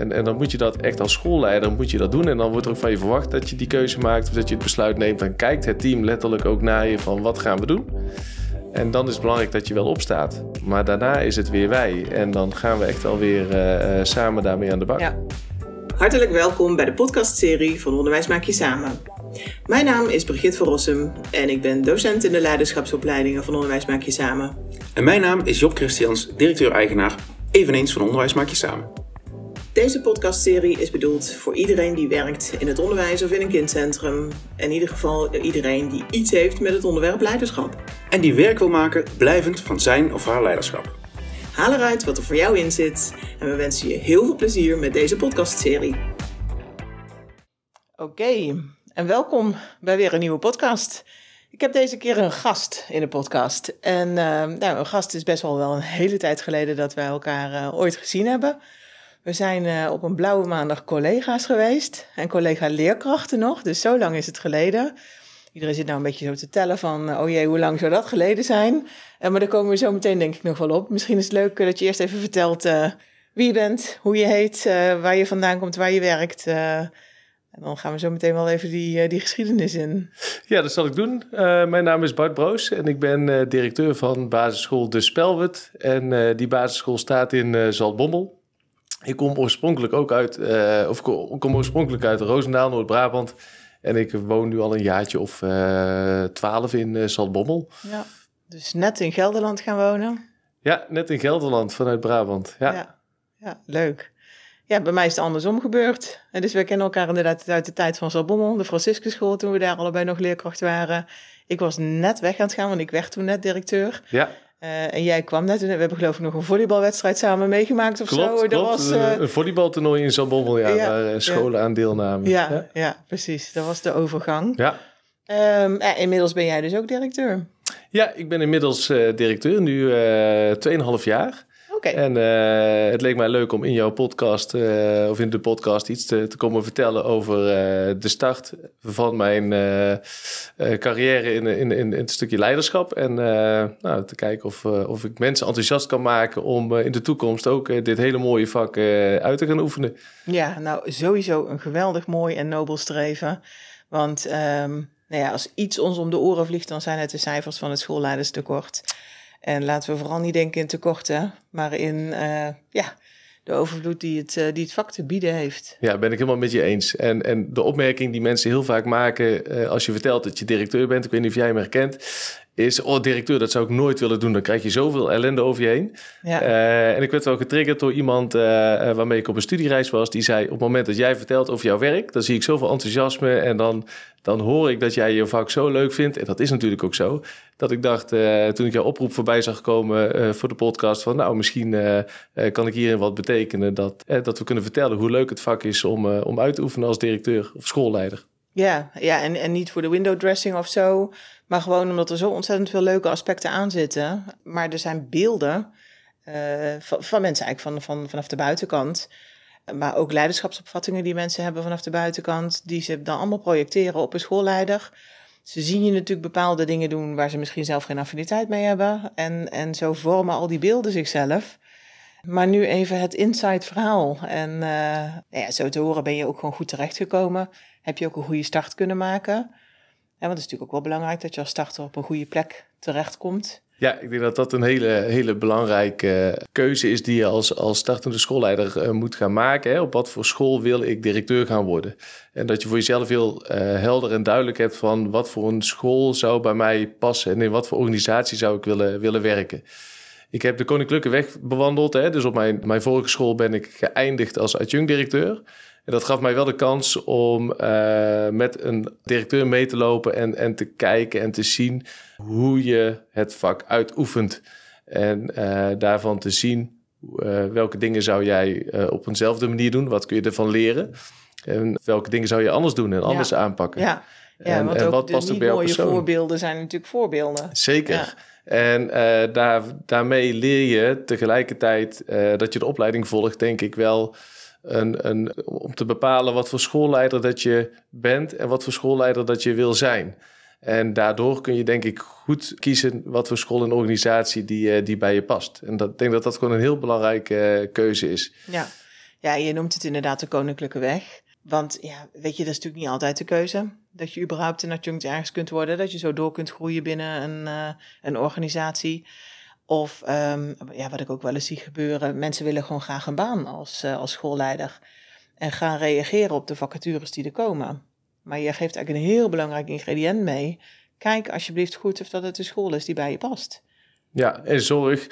En, en dan moet je dat echt als schoolleider moet je dat doen. En dan wordt er ook van je verwacht dat je die keuze maakt of dat je het besluit neemt. Dan kijkt het team letterlijk ook naar je van wat gaan we doen. En dan is het belangrijk dat je wel opstaat. Maar daarna is het weer wij. En dan gaan we echt wel weer uh, samen daarmee aan de bak. Ja. Hartelijk welkom bij de podcastserie van Onderwijs Maak Je Samen. Mijn naam is Brigitte van Rossum en ik ben docent in de leiderschapsopleidingen van Onderwijs Maak Je Samen. En mijn naam is Job Christians, directeur-eigenaar, eveneens van Onderwijs Maak Je Samen. Deze podcastserie is bedoeld voor iedereen die werkt in het onderwijs of in een kindcentrum. In ieder geval iedereen die iets heeft met het onderwerp leiderschap. En die werk wil maken blijvend van zijn of haar leiderschap. Haal eruit wat er voor jou in zit en we wensen je heel veel plezier met deze podcastserie. Oké, en welkom bij weer een nieuwe podcast. Ik heb deze keer een gast in de podcast. En uh, nou, een gast is best wel wel een hele tijd geleden dat wij elkaar uh, ooit gezien hebben. We zijn uh, op een blauwe maandag collega's geweest en collega leerkrachten nog, dus zo lang is het geleden. Iedereen zit nou een beetje zo te tellen van, oh jee, hoe lang zou dat geleden zijn? Uh, maar daar komen we zo meteen denk ik nog wel op. Misschien is het leuk dat je eerst even vertelt wie je bent, hoe je heet, waar je vandaan komt, waar je werkt. En dan gaan we zo meteen wel even die, die geschiedenis in. Ja, dat zal ik doen. mijn naam is Bart Broos en ik ben directeur van basisschool De Spelwet. En die basisschool staat in Zaltbommel. Ik kom oorspronkelijk ook uit, uh, of kom oorspronkelijk uit Roosendaal, Noord-Brabant. En ik woon nu al een jaartje of uh, twaalf in uh, Zaltbommel. Ja, dus net in Gelderland gaan wonen? Ja, net in Gelderland vanuit Brabant. Ja, ja, ja leuk. Ja, bij mij is het andersom gebeurd. En dus we kennen elkaar inderdaad uit de tijd van Zaltbommel, de Franciscusschool, toen we daar allebei nog leerkracht waren. Ik was net weg aan het gaan, want ik werd toen net directeur. Ja. Uh, en jij kwam net, we hebben geloof ik nog een volleybalwedstrijd samen meegemaakt of klopt, zo. Dat was, uh, een volleybaltoernooi in Zalbommel, ja, ja, waar uh, scholen ja. aan deelnamen. Ja, ja, ja. precies. Dat was de overgang. Ja. Um, inmiddels ben jij dus ook directeur. Ja, ik ben inmiddels directeur, nu 2,5 jaar. En uh, het leek mij leuk om in jouw podcast, uh, of in de podcast, iets te, te komen vertellen over uh, de start van mijn carrière in, in, in, het stukje leiderschap. En nou, te kijken of, of ik mensen enthousiast kan maken om in de toekomst ook dit hele mooie vak uit te gaan oefenen. Ja, nou sowieso een geweldig mooi en nobel streven. Want um, nou ja, als iets ons om de oren vliegt, dan zijn het de cijfers van het schoolleiderstekort. En laten we vooral niet denken in tekorten, maar in uh, ja, de overvloed die het, uh, die het vak te bieden heeft. Ja, ben ik helemaal met je eens. En, en de opmerking die mensen heel vaak maken uh, als je vertelt dat je directeur bent, ik weet niet of jij hem herkent, is, oh directeur, dat zou ik nooit willen doen. Dan krijg je zoveel ellende over je heen. Ja. Uh, en ik werd wel getriggerd door iemand uh, waarmee ik op een studiereis was. Die zei, op het moment dat jij vertelt over jouw werk, dan zie ik zoveel enthousiasme. En dan, dan hoor ik dat jij je vak zo leuk vindt. En dat is natuurlijk ook zo. Dat ik dacht, uh, toen ik jouw oproep voorbij zag komen voor de podcast, van nou, misschien kan ik hierin wat betekenen. Dat, dat we kunnen vertellen hoe leuk het vak is om, om uit te oefenen als directeur of schoolleider. Ja, ja en, en niet voor de window dressing of zo. Maar gewoon omdat er zo ontzettend veel leuke aspecten aan zitten. Maar er zijn beelden uh, van, mensen eigenlijk van, van, vanaf de buitenkant. Maar ook leiderschapsopvattingen die mensen hebben vanaf de buitenkant. Die ze dan allemaal projecteren op een schoolleider. Ze zien je natuurlijk bepaalde dingen doen waar ze misschien zelf geen affiniteit mee hebben. En, en zo vormen al die beelden zichzelf. Maar nu even het inside verhaal. En uh, nou ja, zo te horen ben je ook gewoon goed terechtgekomen. Heb je ook een goede start kunnen maken. Ja, want het is natuurlijk ook wel belangrijk dat je als starter op een goede plek terechtkomt. Ja, ik denk dat dat een hele, hele belangrijke keuze is die je als, als startende schoolleider uh, moet gaan maken. Hè? Op wat voor school wil ik directeur gaan worden? En dat je voor jezelf heel uh, helder en duidelijk hebt van wat voor een school zou bij mij passen en in wat voor organisatie zou ik willen, willen werken. Ik heb de Koninklijke Weg bewandeld. Hè? Dus op mijn, mijn vorige school ben ik geëindigd als adjunct-directeur. En dat gaf mij wel de kans om uh, met een directeur mee te lopen en, en te kijken en te zien hoe je het vak uitoefent. En uh, daarvan te zien uh, welke dingen zou jij op eenzelfde manier doen, wat kun je ervan leren. En welke dingen zou je anders doen en anders ja. aanpakken. Ja, ja en, want en wat de past bij mooie persoon? voorbeelden zijn natuurlijk voorbeelden. Zeker. Ja. En uh, daar, daarmee leer je tegelijkertijd uh, dat je de opleiding volgt, denk ik wel om te bepalen wat voor schoolleider dat je bent en wat voor schoolleider dat je wil zijn. En daardoor kun je denk ik goed kiezen wat voor school en organisatie die, die bij je past. En dat, ik denk dat dat gewoon een heel belangrijke keuze is. Ja. Ja, je noemt het inderdaad de koninklijke weg. Want ja, weet je, dat is natuurlijk niet altijd de keuze. Dat je überhaupt een adjunct ergens kunt worden. Dat je zo door kunt groeien binnen een, uh, een organisatie. Of um, ja, wat ik ook wel eens zie gebeuren. Mensen willen gewoon graag een baan als, uh, als schoolleider. En gaan reageren op de vacatures die er komen. Maar je geeft eigenlijk een heel belangrijk ingrediënt mee. Kijk alsjeblieft goed of dat het een school is die bij je past. Ja, en zorg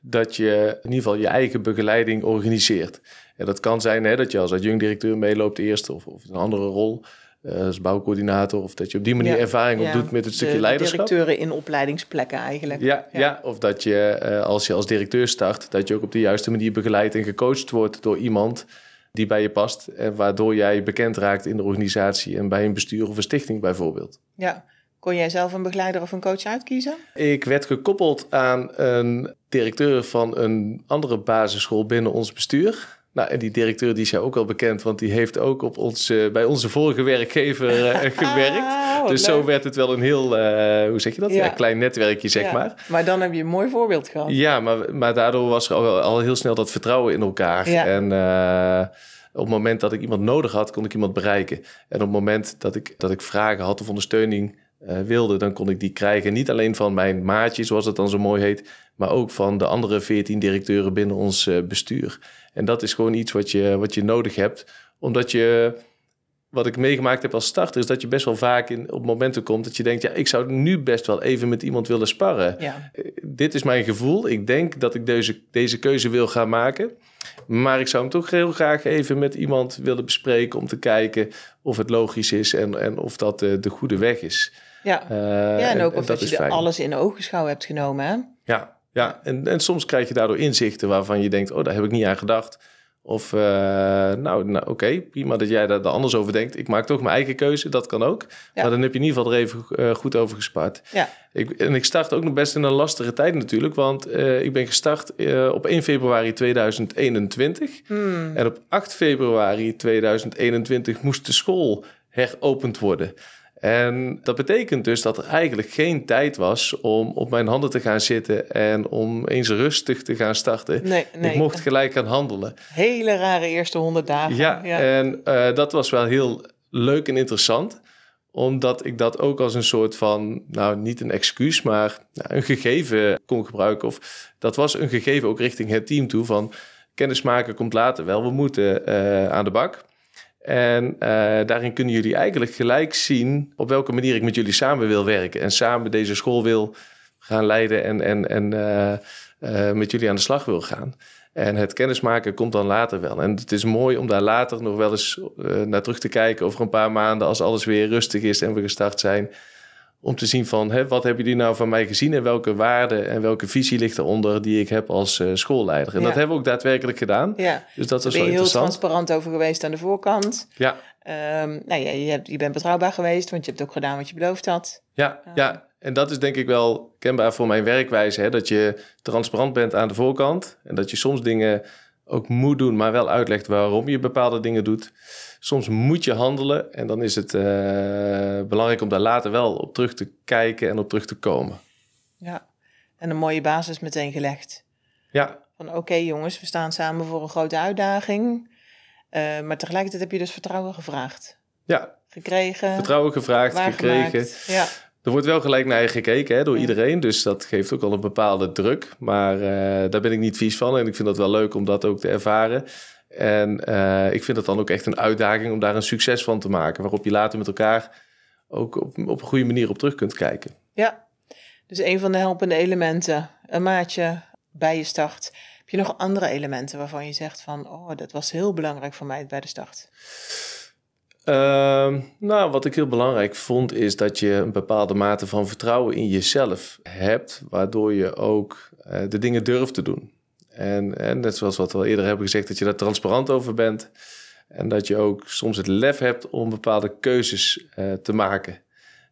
dat je in ieder geval je eigen begeleiding organiseert. En dat kan zijn hè, dat je als adjunct-directeur meeloopt eerst of, of een andere rol als bouwcoördinator. Of dat je op die manier ervaring ja. opdoet met het stukje de, leiderschap. directeuren in opleidingsplekken eigenlijk. Ja, ja. ja of dat je uh, als je als directeur start, dat je ook op de juiste manier begeleid en gecoacht wordt door iemand die bij je past. En waardoor jij bekend raakt in de organisatie en bij een bestuur of een stichting bijvoorbeeld. Ja, kon jij zelf een begeleider of een coach uitkiezen? Ik werd gekoppeld aan een directeur van een andere basisschool binnen ons bestuur. Nou, en die directeur die is jou ook wel bekend, want die heeft ook op ons, uh, bij onze vorige werkgever uh, gewerkt. dus zo werd het wel een heel, uh, hoe zeg je dat? Ja. Ja, klein netwerkje, zeg ja. maar. Maar dan heb je een mooi voorbeeld gehad. Ja, maar, maar daardoor was er al, al heel snel dat vertrouwen in elkaar. En op het moment dat ik iemand nodig had, kon ik iemand bereiken. En op het moment dat ik, dat ik vragen had of ondersteuning wilde, dan kon ik die krijgen. Niet alleen van mijn maatje, zoals het dan zo mooi heet, maar ook van de andere 14 directeuren binnen ons bestuur. En dat is gewoon iets wat je, wat je nodig hebt, omdat je, wat ik meegemaakt heb als starter, is dat je best wel vaak in, op momenten komt dat je denkt, ja, ik zou nu best wel even met iemand willen sparren. Ja. Uh, dit is mijn gevoel. Ik denk dat ik deze, deze keuze wil gaan maken. Maar ik zou hem toch heel graag even met iemand willen bespreken om te kijken of het logisch is en, en of dat de, de goede weg is. Ja, uh, ja en ook en, of dat, dat je alles in ogenschouw hebt genomen. Hè? Ja, ja. En, en soms krijg je daardoor inzichten waarvan je denkt, oh, daar heb ik niet aan gedacht. Of, uh, nou, nou oké, okay, prima dat jij daar anders over denkt. Ik maak toch mijn eigen keuze, dat kan ook. Ja. Maar dan heb je in ieder geval er even uh, goed over gespaard. Ja. Ik, en ik start ook nog best in een lastige tijd natuurlijk. Want uh, ik ben gestart op 1 februari 2021. Hmm. En op 8 februari 2021 moest de school heropend worden. En dat betekent dus dat er eigenlijk geen tijd was om op mijn handen te gaan zitten en om eens rustig te gaan starten. Nee, nee. Ik mocht gelijk gaan handelen. Hele rare eerste honderd dagen. Ja, ja. en uh, dat was wel heel leuk en interessant omdat ik dat ook als een soort van, nou niet een excuus, maar nou, een gegeven kon gebruiken. Of dat was een gegeven ook richting het team toe van kennismaken komt later wel, we moeten uh, aan de bak. En uh, daarin kunnen jullie eigenlijk gelijk zien op welke manier ik met jullie samen wil werken. En samen deze school wil gaan leiden en, en, en uh, uh, met jullie aan de slag wil gaan. En het kennismaken komt dan later wel. En het is mooi om daar later nog wel eens naar terug te kijken over een paar maanden als alles weer rustig is en we gestart zijn. Om te zien van, hè, wat hebben jullie nou van mij gezien en welke waarde en welke visie ligt eronder die ik heb als uh, schoolleider. En ja. dat hebben we ook daadwerkelijk gedaan. Ja. Dus dat ben wel je heel interessant. transparant over geweest aan de voorkant. Ja. Um, nou ja, je, hebt, je bent betrouwbaar geweest, want je hebt ook gedaan wat je beloofd had. Ja, uh. ja. en dat is denk ik wel kenbaar voor mijn werkwijze. Hè? Dat je transparant bent aan de voorkant. En dat je soms dingen ook moet doen, maar wel uitlegt waarom je bepaalde dingen doet. Soms moet je handelen en dan is het uh, belangrijk om daar later wel op terug te kijken en op terug te komen. Ja, en een mooie basis meteen gelegd. Ja. Van oké okay, jongens, we staan samen voor een grote uitdaging. Uh, maar tegelijkertijd heb je dus vertrouwen gevraagd. Ja. Gekregen. Vertrouwen gevraagd, gekregen. Ja. Er wordt wel gelijk naar je gekeken hè, door iedereen, dus dat geeft ook al een bepaalde druk. Maar uh, daar ben ik niet vies van en ik vind dat wel leuk om dat ook te ervaren. En uh, ik vind het dan ook echt een uitdaging om daar een succes van te maken, waarop je later met elkaar ook op, op een goede manier op terug kunt kijken. Ja, dus een van de helpende elementen, een maatje bij je start. Heb je nog andere elementen waarvan je zegt van, oh, dat was heel belangrijk voor mij bij de start? Uh, nou, wat ik heel belangrijk vond, is dat je een bepaalde mate van vertrouwen in jezelf hebt, waardoor je ook uh, de dingen durft te doen. En, en net zoals wat we al eerder hebben gezegd, dat je daar transparant over bent. En dat je ook soms het lef hebt om bepaalde keuzes uh, te maken.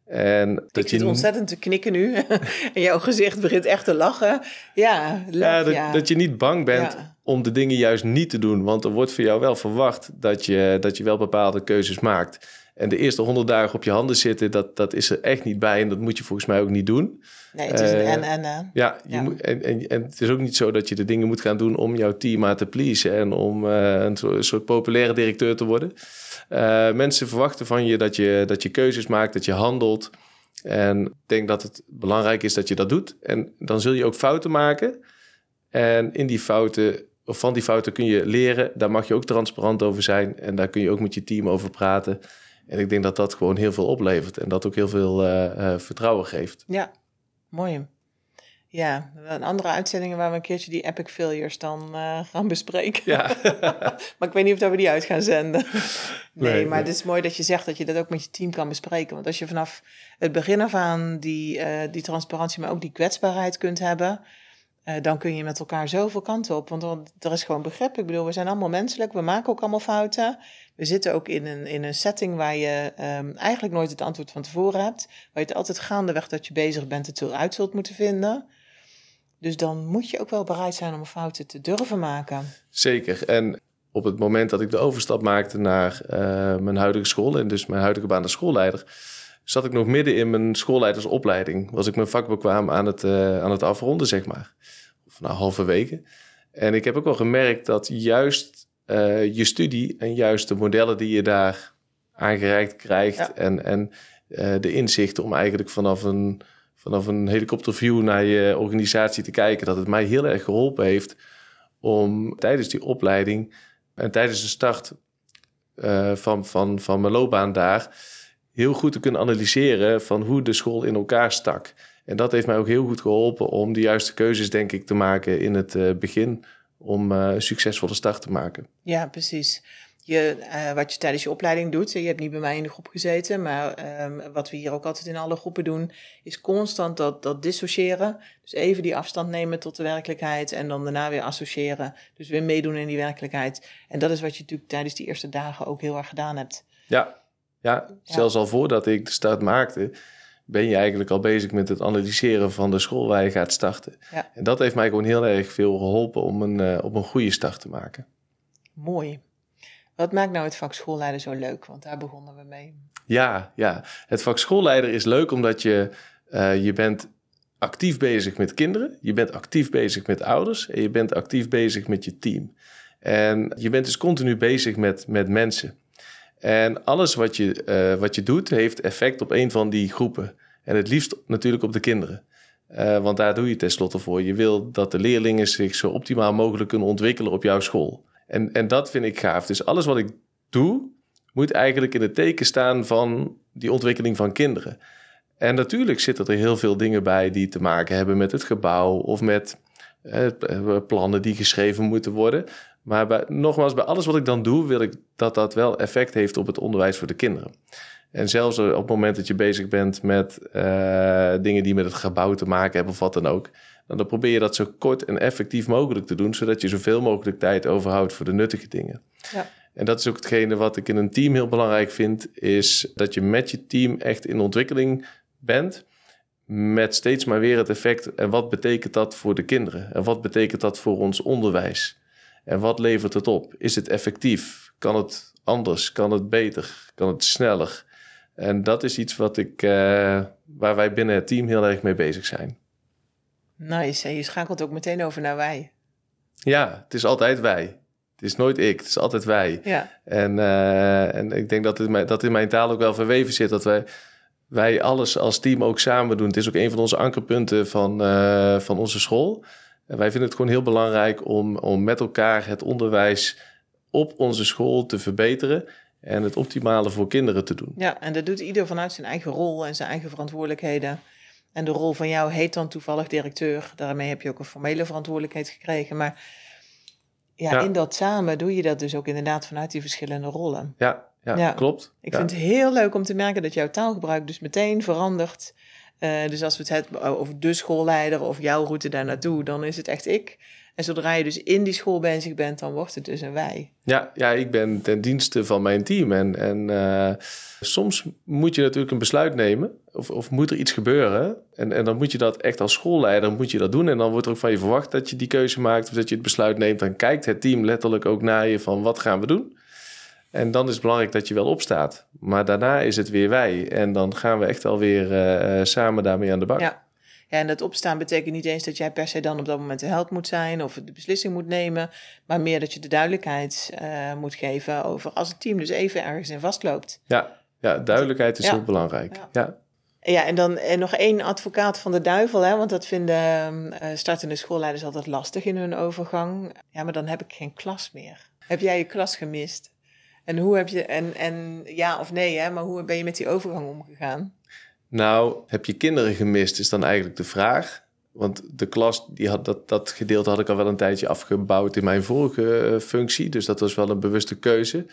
En dat ik zit je ontzettend te knikken nu. en jouw gezicht begint echt te lachen. Ja, ja, dat, ja. dat je niet bang bent ja. om de dingen juist niet te doen. Want er wordt voor jou wel verwacht dat je, dat je wel bepaalde keuzes maakt. En de eerste honderd dagen op je handen zitten, dat, dat is er echt niet bij. En dat moet je volgens mij ook niet doen. Nee, het is een Eh, en-en. hè? Ja, je Ja. Moet, en, en, en het is ook niet zo dat je de dingen moet gaan doen om jouw team maar te pleasen. En om eh, een, soort, een soort populaire directeur te worden. Eh, mensen verwachten van je dat, je dat je keuzes maakt, dat je handelt. En ik denk dat het belangrijk is dat je dat doet. En dan zul je ook fouten maken. En in die fouten, of van die fouten kun je leren. Daar mag je ook transparant over zijn. En daar kun je ook met je team over praten. En ik denk dat dat gewoon heel veel oplevert. En dat ook heel veel eh, eh, vertrouwen geeft. Ja, mooi. Ja, een andere uitzendingen waar we een keertje die epic failures dan eh, gaan bespreken. Ja. maar ik weet niet of dat we die uit gaan zenden. nee, Nee, maar nee. het is mooi dat je zegt dat je dat ook met je team kan bespreken. Want als je vanaf het begin af aan die, eh, die transparantie, maar ook die kwetsbaarheid kunt hebben, eh, dan kun je met elkaar zoveel kanten op. Want er is gewoon begrip. Ik bedoel, we zijn allemaal menselijk, we maken ook allemaal fouten. We zitten ook in een, in een setting waar je ehm, eigenlijk nooit het antwoord van tevoren hebt. Waar je het altijd gaandeweg dat je bezig bent het uit zult moeten vinden. Dus dan moet je ook wel bereid zijn om fouten te durven maken. Zeker. En op het moment dat ik de overstap maakte naar eh, mijn huidige school en dus mijn huidige baan als schoolleider, zat ik nog midden in mijn schoolleidersopleiding. Was ik mijn vakbekwaam aan het, eh, aan het afronden, zeg maar. Of na halve weken. En ik heb ook wel gemerkt dat juist eh, je studie en juist de modellen die je daar aangereikt krijgt Ja. en, en de inzichten om eigenlijk vanaf een, vanaf een helikopterview naar je organisatie te kijken, dat het mij heel erg geholpen heeft om tijdens die opleiding en tijdens de start eh, van, van, van mijn loopbaan daar heel goed te kunnen analyseren van hoe de school in elkaar stak. En dat heeft mij ook heel goed geholpen om de juiste keuzes, denk ik, te maken in het eh, begin om eh, een succesvolle start te maken. Ja, precies. Je, eh, wat je tijdens je opleiding doet, je hebt niet bij mij in de groep gezeten, maar ehm, wat we hier ook altijd in alle groepen doen, is constant dat, dat dissociëren. Dus even die afstand nemen tot de werkelijkheid en dan daarna weer associëren. Dus weer meedoen in die werkelijkheid. En dat is wat je natuurlijk tijdens die eerste dagen ook heel erg gedaan hebt. Ja, ja, zelfs al voordat ik de start maakte, ben je eigenlijk al bezig met het analyseren van de school waar je gaat starten. Ja. En dat heeft mij gewoon heel erg veel geholpen om een, eh, om een goede start te maken. Mooi. Wat maakt nou het vak schoolleider zo leuk? Want daar begonnen we mee. Ja, ja. Het vak schoolleider is leuk omdat je, eh, je bent actief bezig met kinderen. Je bent actief bezig met ouders. En je bent actief bezig met je team. En je bent dus continu bezig met, met mensen. En alles wat je, eh, wat je doet heeft effect op een van die groepen. En het liefst natuurlijk op de kinderen. Eh, want daar doe je tenslotte voor. Je wil dat de leerlingen zich zo optimaal mogelijk kunnen ontwikkelen op jouw school. En, en dat vind ik gaaf. Dus alles wat ik doe, moet eigenlijk in het teken staan van die ontwikkeling van kinderen. En natuurlijk zitten er heel veel dingen bij die te maken hebben met het gebouw of met eh, plannen die geschreven moeten worden. Maar nogmaals, bij alles wat ik dan doe, wil ik dat dat wel effect heeft op het onderwijs voor de kinderen. En zelfs op het moment dat je bezig bent met eh, dingen die met het gebouw te maken hebben of wat dan ook, dan, dan probeer je dat zo kort en effectief mogelijk te doen, zodat je zoveel mogelijk tijd overhoudt voor de nuttige dingen. Ja. En dat is ook hetgene wat ik in een team heel belangrijk vind, is dat je met je team echt in ontwikkeling bent. Met steeds maar weer het effect. En wat betekent dat voor de kinderen? En wat betekent dat voor ons onderwijs? En wat levert het op? Is het effectief? Kan het anders? Kan het beter? Kan het sneller? En dat is iets wat ik, eh, waar wij binnen het team heel erg mee bezig zijn. Nice. En je schakelt ook meteen over naar wij. Ja, het is altijd wij. Het is nooit ik, het is altijd wij. Ja. En, eh, en ik denk dat, het, mijn- dat in mijn taal ook wel verweven zit dat wij, wij alles als team ook samen doen. Het is ook een van onze ankerpunten van, eh, van onze school. En wij vinden het gewoon heel belangrijk om, om met elkaar het onderwijs op onze school te verbeteren en het optimale voor kinderen te doen. Ja, en dat doet ieder vanuit zijn eigen rol en zijn eigen verantwoordelijkheden. En de rol van jou heet dan toevallig directeur. Daarmee heb je ook een formele verantwoordelijkheid gekregen. Maar ja, Ja. in dat samen doe je dat dus ook inderdaad vanuit die verschillende rollen. Ja, ja, Ja. klopt. Ik Ja. vind het heel leuk om te merken dat jouw taalgebruik dus meteen verandert. Eh, dus als we het hebben over de schoolleider of jouw route daar naartoe, dan is het echt ik. En zodra je dus in die school bezig bent, dan wordt het dus een wij. Ja, ja, ik ben ten dienste van mijn team. En, en eh, soms moet je natuurlijk een besluit nemen. Of, of moet er iets gebeuren. En, en dan moet je dat echt als schoolleider moet je dat doen. En dan wordt er ook van je verwacht dat je die keuze maakt. Of dat je het besluit neemt. Dan kijkt het team letterlijk ook naar je van wat gaan we doen. En dan is het belangrijk dat je wel opstaat. Maar daarna is het weer wij. En dan gaan we echt wel weer uh, samen daarmee aan de bak. Ja. Ja, en dat opstaan betekent niet eens dat jij per se dan op dat moment de held moet zijn of de beslissing moet nemen. Maar meer dat je de duidelijkheid uh, moet geven over als het team dus even ergens in vastloopt. Ja, ja duidelijkheid is ja. heel belangrijk. Ja. ja. Ja, en dan en nog één advocaat van de duivel, hè, want dat vinden uh, startende schoolleiders altijd lastig in hun overgang. Ja, maar dan heb ik geen klas meer. Heb jij je klas gemist? En hoe heb je, en, en ja of nee, hè, maar hoe ben je met die overgang omgegaan? Nou, heb je kinderen gemist, is dan eigenlijk de vraag. Want de klas, die had, dat, dat gedeelte had ik al wel een tijdje afgebouwd in mijn vorige uh, functie. Dus dat was wel een bewuste keuze.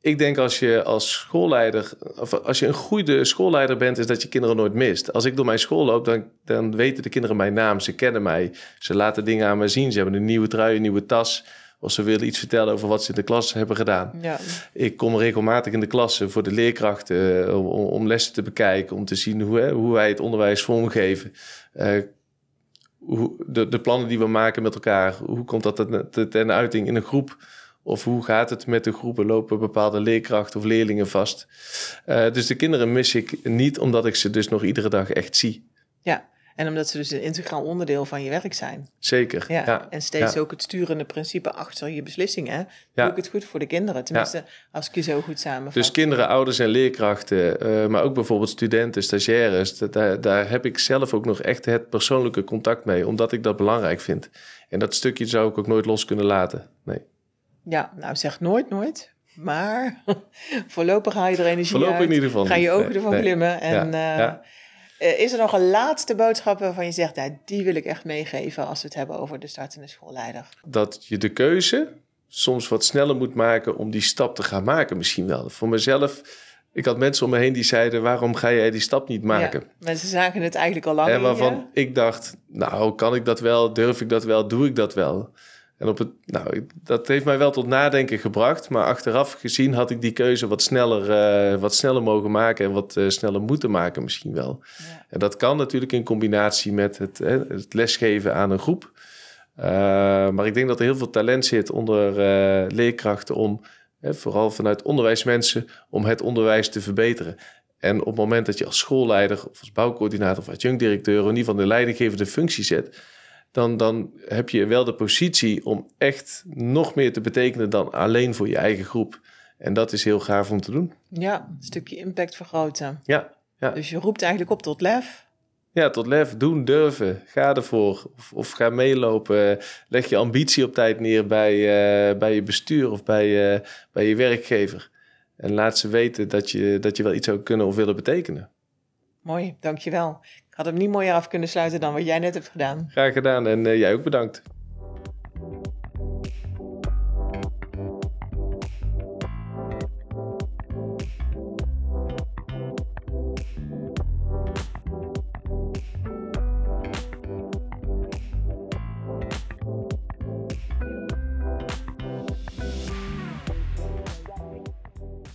Ik denk als je als schoolleider, of als je een goede schoolleider bent, is dat je kinderen nooit mist. Als ik door mijn school loop, dan, dan weten de kinderen mijn naam. Ze kennen mij. Ze laten dingen aan me zien. Ze hebben een nieuwe trui, een nieuwe tas. Of ze willen iets vertellen over wat ze in de klas hebben gedaan. Ja. Ik kom regelmatig in de klassen voor de leerkrachten eh, om, om, lessen te bekijken, om te zien hoe, hè, hoe wij het onderwijs vormgeven. Uh, hoe, de, de plannen die we maken met elkaar, hoe komt dat ten uiting in een groep? Of hoe gaat het met de groepen? Lopen bepaalde leerkrachten of leerlingen vast? Uh, dus de kinderen mis ik niet omdat ik ze dus nog iedere dag echt zie. Ja, en omdat ze dus een integraal onderdeel van je werk zijn. Zeker. Ja. ja. En steeds ook het sturende principe achter je beslissingen. Doe ik het goed voor de kinderen? Tenminste, als ik je zo goed samenvat. Dus kinderen, ouders en leerkrachten, uh, maar ook bijvoorbeeld studenten, stagiaires. Daar, daar heb ik zelf ook nog echt het persoonlijke contact mee, omdat ik dat belangrijk vind. En dat stukje zou ik ook nooit los kunnen laten. Nee. Ja, nou zeg nooit nooit. Maar voorlopig haal je er energie voorlopig uit. in ieder geval Ga je ogen ervan glimmen. En ja, uh, is er nog een laatste boodschap waarvan je zegt... Nou, die wil ik echt meegeven als we het hebben over de startende schoolleider? Dat je de keuze soms wat sneller moet maken om die stap te gaan maken misschien wel. Voor mezelf... Ik had mensen om me heen die zeiden: waarom ga jij die stap niet maken? Ja, mensen zagen het eigenlijk al lang. En waarvan ik dacht: nou, kan ik dat wel? Durf ik dat wel? Doe ik dat wel? En op het, nou, dat heeft mij wel tot nadenken gebracht. Maar achteraf gezien had ik die keuze wat sneller, uh, wat sneller mogen maken en wat uh, sneller moeten maken misschien wel. Ja. En dat kan natuurlijk in combinatie met het, hè, het lesgeven aan een groep. Uh, maar ik denk dat er heel veel talent zit onder leerkrachten om, hè, vooral vanuit onderwijsmensen, om het onderwijs te verbeteren. En op het moment dat je als schoolleider of als bouwcoördinator of adjunct-directeur in ieder geval de leidinggevende functie zet, dan, dan heb je wel de positie om echt nog meer te betekenen dan alleen voor je eigen groep. En dat is heel gaaf om te doen. Ja, een stukje impact vergroten. Ja, ja. Dus je roept eigenlijk op tot lef. Ja, tot lef, doen, durven. Ga ervoor. Of, of ga meelopen. Leg je ambitie op tijd neer bij, uh, bij je bestuur of bij, uh, bij je werkgever. En laat ze weten dat je, dat je wel iets zou kunnen of willen betekenen. Mooi, dankjewel. Had hem niet mooier af kunnen sluiten dan wat jij net hebt gedaan. Graag gedaan en uh, jij ook bedankt.